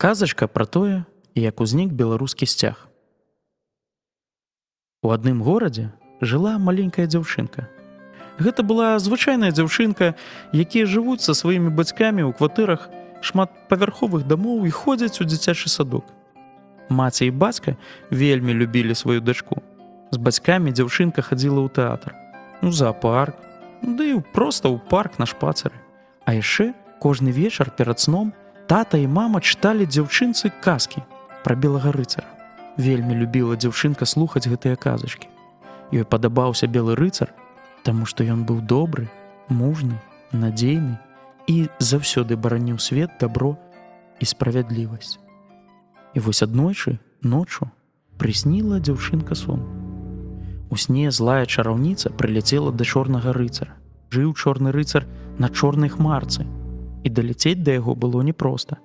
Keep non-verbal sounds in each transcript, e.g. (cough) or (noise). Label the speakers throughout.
Speaker 1: Казачка пра тое, як узнік беларускі сцяг. У адным горадзе жыла маленькая дзяўчынка. Гэта была звычайная дзяўчынка, якія жывуць са сваімі бацькамі ў кватэрах шматпавярховых дамоў і ходзяць у дзіцячы садок. Маці і бацька вельмі любілі сваю дачку. З бацькамі дзяўчынка хадзіла ў тэатр, у зоапарк, ды і проста ў парк на шпацары. А яшчэ кожны вечар перад сном тата і мама чыталі дзяўчынцы казкі пра белага рыцара. Вельмі любіла дзяўчынка слухаць гэтыя казачкі. Ёй падабаўся белы рыцар, таму што ён быў добры, мужны, надзейны і заўсёды бараніў свет дабро і справядлівасць. І вось аднойчы ноччу прысніла дзяўчынка сон. У сне злая чараўніца прыляцела да чорнага рыцара. Жыў чорны рыцар на чорнай хмарцы, і даляцець да яго было непроста.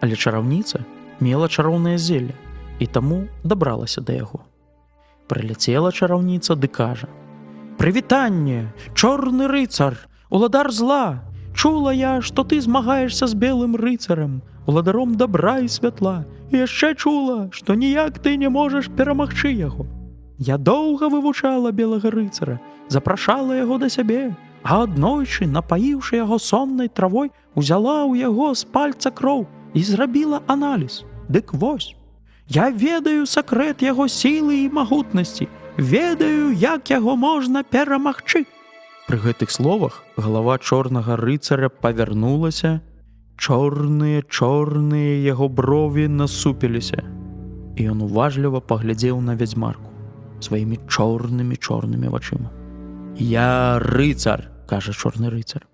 Speaker 1: Але чараўніца мела чароўнае зелле і таму дабралася да яго. Прыляцела чараўніца ды кажа: « Прывітанне, чорны рыцар, уладар зла, Чула я, што ты змагаешся з белым рыцарам, уладаром добра і святла, і яшчэ чула, што ніяк ты не можаш перамагчы яго. Я доўга вывучала белага рыцара, запрашала яго да сябе, а аднойчы, напаіўшы яго соннай травой, узяла ў яго з пальца кроў і зрабіла аналіз. Дык вось. Я ведаю сакрэт яго сілы і магутнасці, ведаю, як яго можна перамагчы. Пры гэтых словах галава чорнага рыцаря павярнулася, чорныя чорныя яго брові насупіліся. І ён уважліва паглядзеў на вядзьмарку сваімі чорнымі чорнымі вачыма. Я рыцар, кажа чорны рыцар.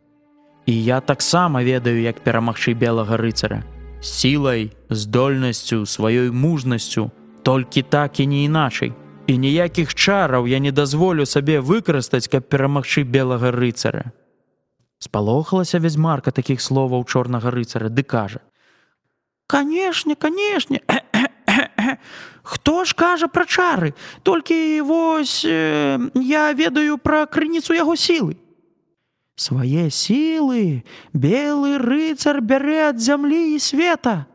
Speaker 1: І я таксама ведаю, як перамагчы белага рыцара, сілай, здольнасцю, сваёй мужнасцю, толькі так і не іначай. І ніякіх чараў я не дазволю сабе выкарыстаць, каб перамагчы белага рыцара. Спалохалася вядзьмарка такіх словаў чорнага рыцара ды кажа: « Канешне, канешне, (coughs) Хто ж кажа пра чары, толькі вось э, я ведаю пра крыніцу яго сілы. Свае сілы белы рыцар бярэ ад зямлі і света.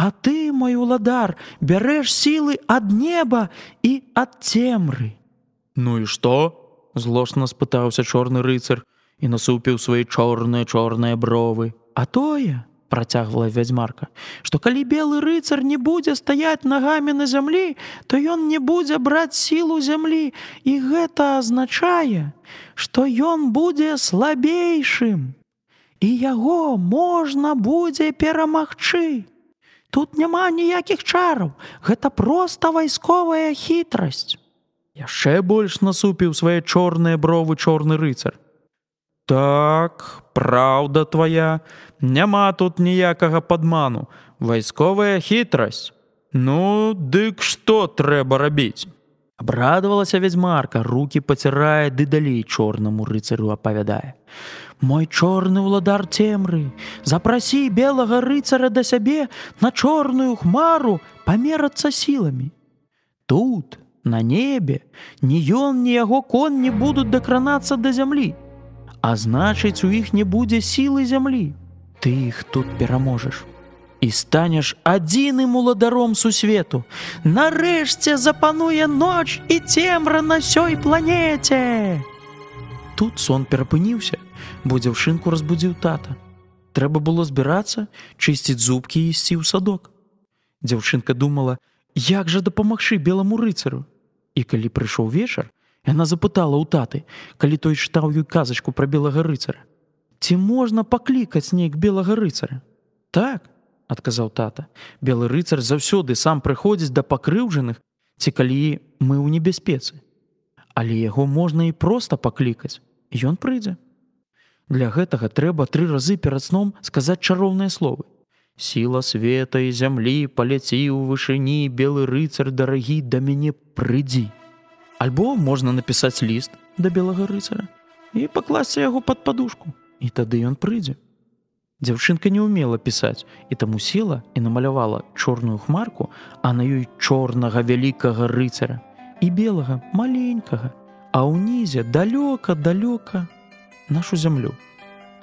Speaker 1: А ты, мой уладар, бярэш сілы ад неба і ад цемры. Ну і што? злосна спытаўся чорны рыцар і насупіў свае чорныя чорныя бровы. А тое, працягвала вядзьмарка, што калі белы рыцар не будзе стаяць нагамі на зямлі, то ён не будзе браць сілу зямлі, і гэта азначае, што ён будзе слабейшым. І яго можна будзе перамагчы. Тут няма ніякіх чараў, гэта проста вайсковая хітрасць. Яшчэ больш насупіў свае чорныя бровы чорны рыцар. Так, праўда твоя, няма тут ніякага падману, вайсковая хітрасць. Ну, дык што трэба рабіць? Абрадавалася вядзьмарка, руки пацірае ды далей чорнаму рыцарю апавядае. Мой чорны ўладар цемры, запрасі белага рыцара да сябе на чорную хмару памерацца сіламі. Тут, на небе, ні ён, ні яго кон не будуць дакранацца да зямлі. А значыць, у іх не будзе сілы зямлі. Ты іх тут пераможаш. І станеш адзіным уладаром сусвету. Нарэшце запануе ноч і цемра на сёй планеце. Тут сон перапыніўся, бо дзяўчынку разбудзіў тата. Трэба было збірацца, чысціць зубкі і ісці ў садок. Дзяўчынка думала, як жа дапамагчы беламу рыцару. І калі прыйшоў вечар, Яна запытала ў таты, калі той чытаў ёй казачку пра белага рыцара. Ці можна паклікаць нейк белага рыцара? Так, адказаў тата. Белы рыцар заўсёды сам прыходзіць да пакрыўжаных, ці калі мы ў небяспецы. Але яго можна і проста паклікаць, ён прыйдзе. Для гэтага трэба тры разы перад сном сказаць чароўныя словы. Сіла света і зямлі паляці ў вышыні белы рыцар дарагі да мяне прыйдзі. Альбо можна напісаць ліст да белага рыцара і пакласці яго пад падушку, і тады ён прыйдзе. Дзяўчынка не ўмела пісаць і таму села і намалявала чорную хмарку, а на ёй чорнага вялікага рыцара і белага маленькага, а ўнізе далёка далёка нашу зямлю.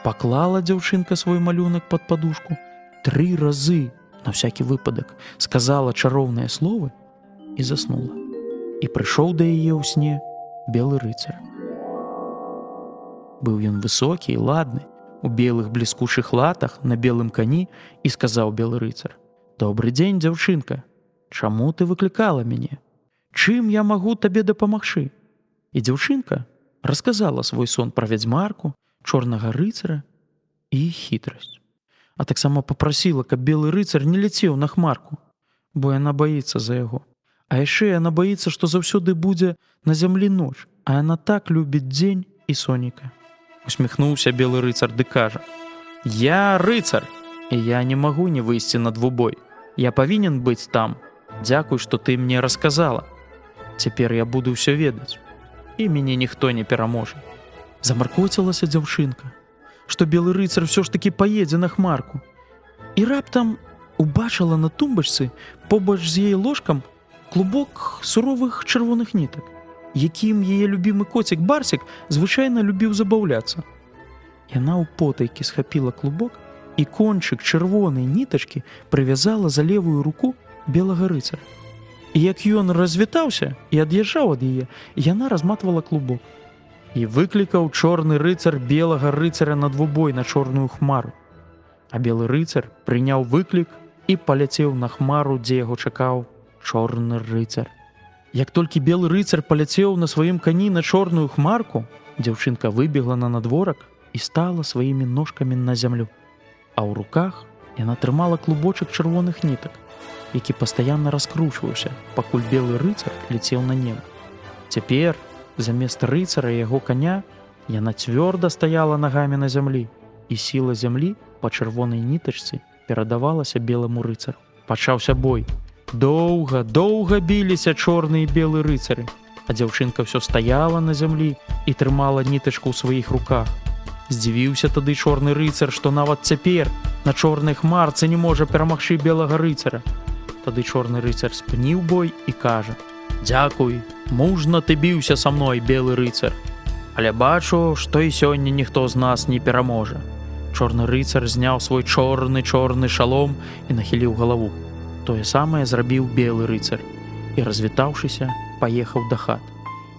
Speaker 1: Паклала дзяўчынка свой малюнак пад падушку, тры разы на всякі выпадак сказала чароўныя словы і заснула. І прыйшоў да яе ў сне белы рыцар. Быў ён высокі і ладны, у белых бліскучых латах на белым кані і сказаў белы рыцар: « Добры дзень, дзяўчынка, Чаму ты выклікала мяне? Чым я магу табе дапамагчы? І дзяўчынка расказала свой сон пра вядзьмарку, чорнага рыцара і хітрасць. А таксама попрасіла, каб белы рыцар не ляцеў на хмарку, бо яна баіцца за яго. А яшчэ яна баіцца, што заўсёды будзе на зямлі ноч, а яна так любіць дзень і соніка. Усміхнуўся белы рыцар ды кажа: « Я рыцар, і я не магу не выйсці на двубой. Я павінен быць там. Дзякуй, што ты мне расказала. Цяпер я буду ўсё ведаць. І мяне ніхто не пераможа. Замаркоцілася дзяўчынка, што белы рыцар ўсё ж такі паедзе на хмарку. І раптам убачыла на тумбачцы побач з яе ложкам клубок суровых чырвоных нітак якім яе любімы коцік барсік звычайна любіў забаўляцца. Яна ў потайкі схапіла клубок і кончык чырвонай нітачкі прывязала за левую руку белага рыцара. І як ён развітаўся і ад'язджаў ад яе, яна разматвала клубок. І выклікаў чорны рыцар белага рыцара на двубой на чорную хмару. А белы рыцар прыняў выклік і паляцеў на хмару, дзе яго чакаў чорны рыцар. Як толькі белы рыцар паляцеў на сваім кані на чорную хмарку, дзяўчынка выбегла на надворак і стала сваімі ножкамі на зямлю. А ў руках яна трымала клубочак чырвоных нітак, які пастаянна раскручваўся, пакуль белы рыцар ляцеў на небо. Цяпер замест рыцара яго каня яна цвёрда стаяла нагамі на зямлі, і сіла зямлі па чырвонай нітачцы перадавалася белому рыцару. Пачаўся бой, Доўга, доўга біліся чорны і белы рыцары, а дзяўчынка ўсё стаяла на зямлі і трымала нітачку ў сваіх руках. Здзівіўся тады чорны рыцар, што нават цяпер на чорнай хмарцы не можа перамагчы белага рыцара. Тады чорны рыцар спыніў бой і кажа: « Дзякуй, мужна ты біўся са мной белы рыцар. Але бачу, што і сёння ніхто з нас не пераможа. Чорны рыцар зняў свой чорны чорны шалом і нахіліў галаву. Тое самае зрабіў белы рыцар і развітаўшыся, паехаў да хат.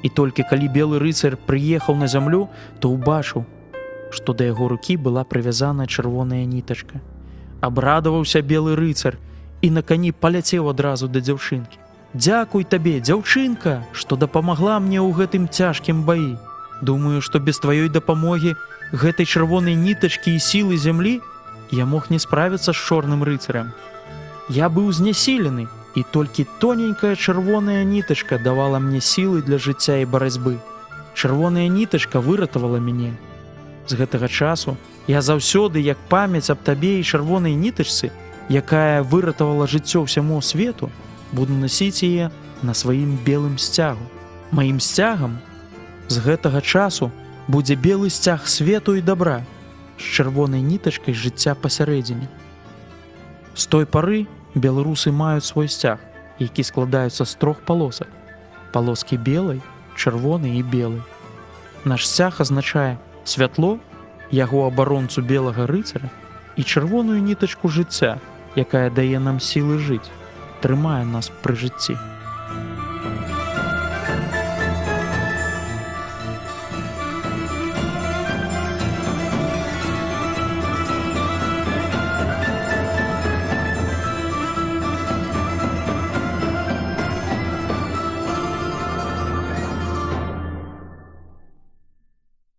Speaker 1: І толькі калі белы рыцар прыехаў на зямлю, то ўбачыў, што да яго рукі была прывязаная чырвоная нітачка. Абрадаваўся белы рыцар і на кані паляцеў адразу да дзяўчынкі. Дзякуй табе, дзяўчынка, што дапамагла мне ў гэтым цяжкім баі. Думаю, што без тваёй дапамогі гэтай чырвонай нітачкі і сілы зямлі я мог не справіцца з чорным рыцарем. Я быў знясілены, і толькі тоненькая чырвоная нітачка давала мне сілы для жыцця і барацьбы. Чырвоная нітачка выратавала мяне. З гэтага часу я заўсёды, як памяць аб табе і чырвонай нітачцы, якая выратавала жыццё ўсяму свету, буду насіць яе на сваім белым сцягу. Маім сцягам з гэтага часу будзе белы сцяг свету і добра з чырвонай нітачкай жыцця пасярэдзіне. З той пары беларусы маюць свой сцяг, які складаюцца з трох палосак. Палоскі белай, чырвоны і белы. Наш сцяг азначае святло, яго абаронцу белага рыцара і чырвоную нітачку жыцця, якая дае нам сілы жыць, трымае нас пры жыцці.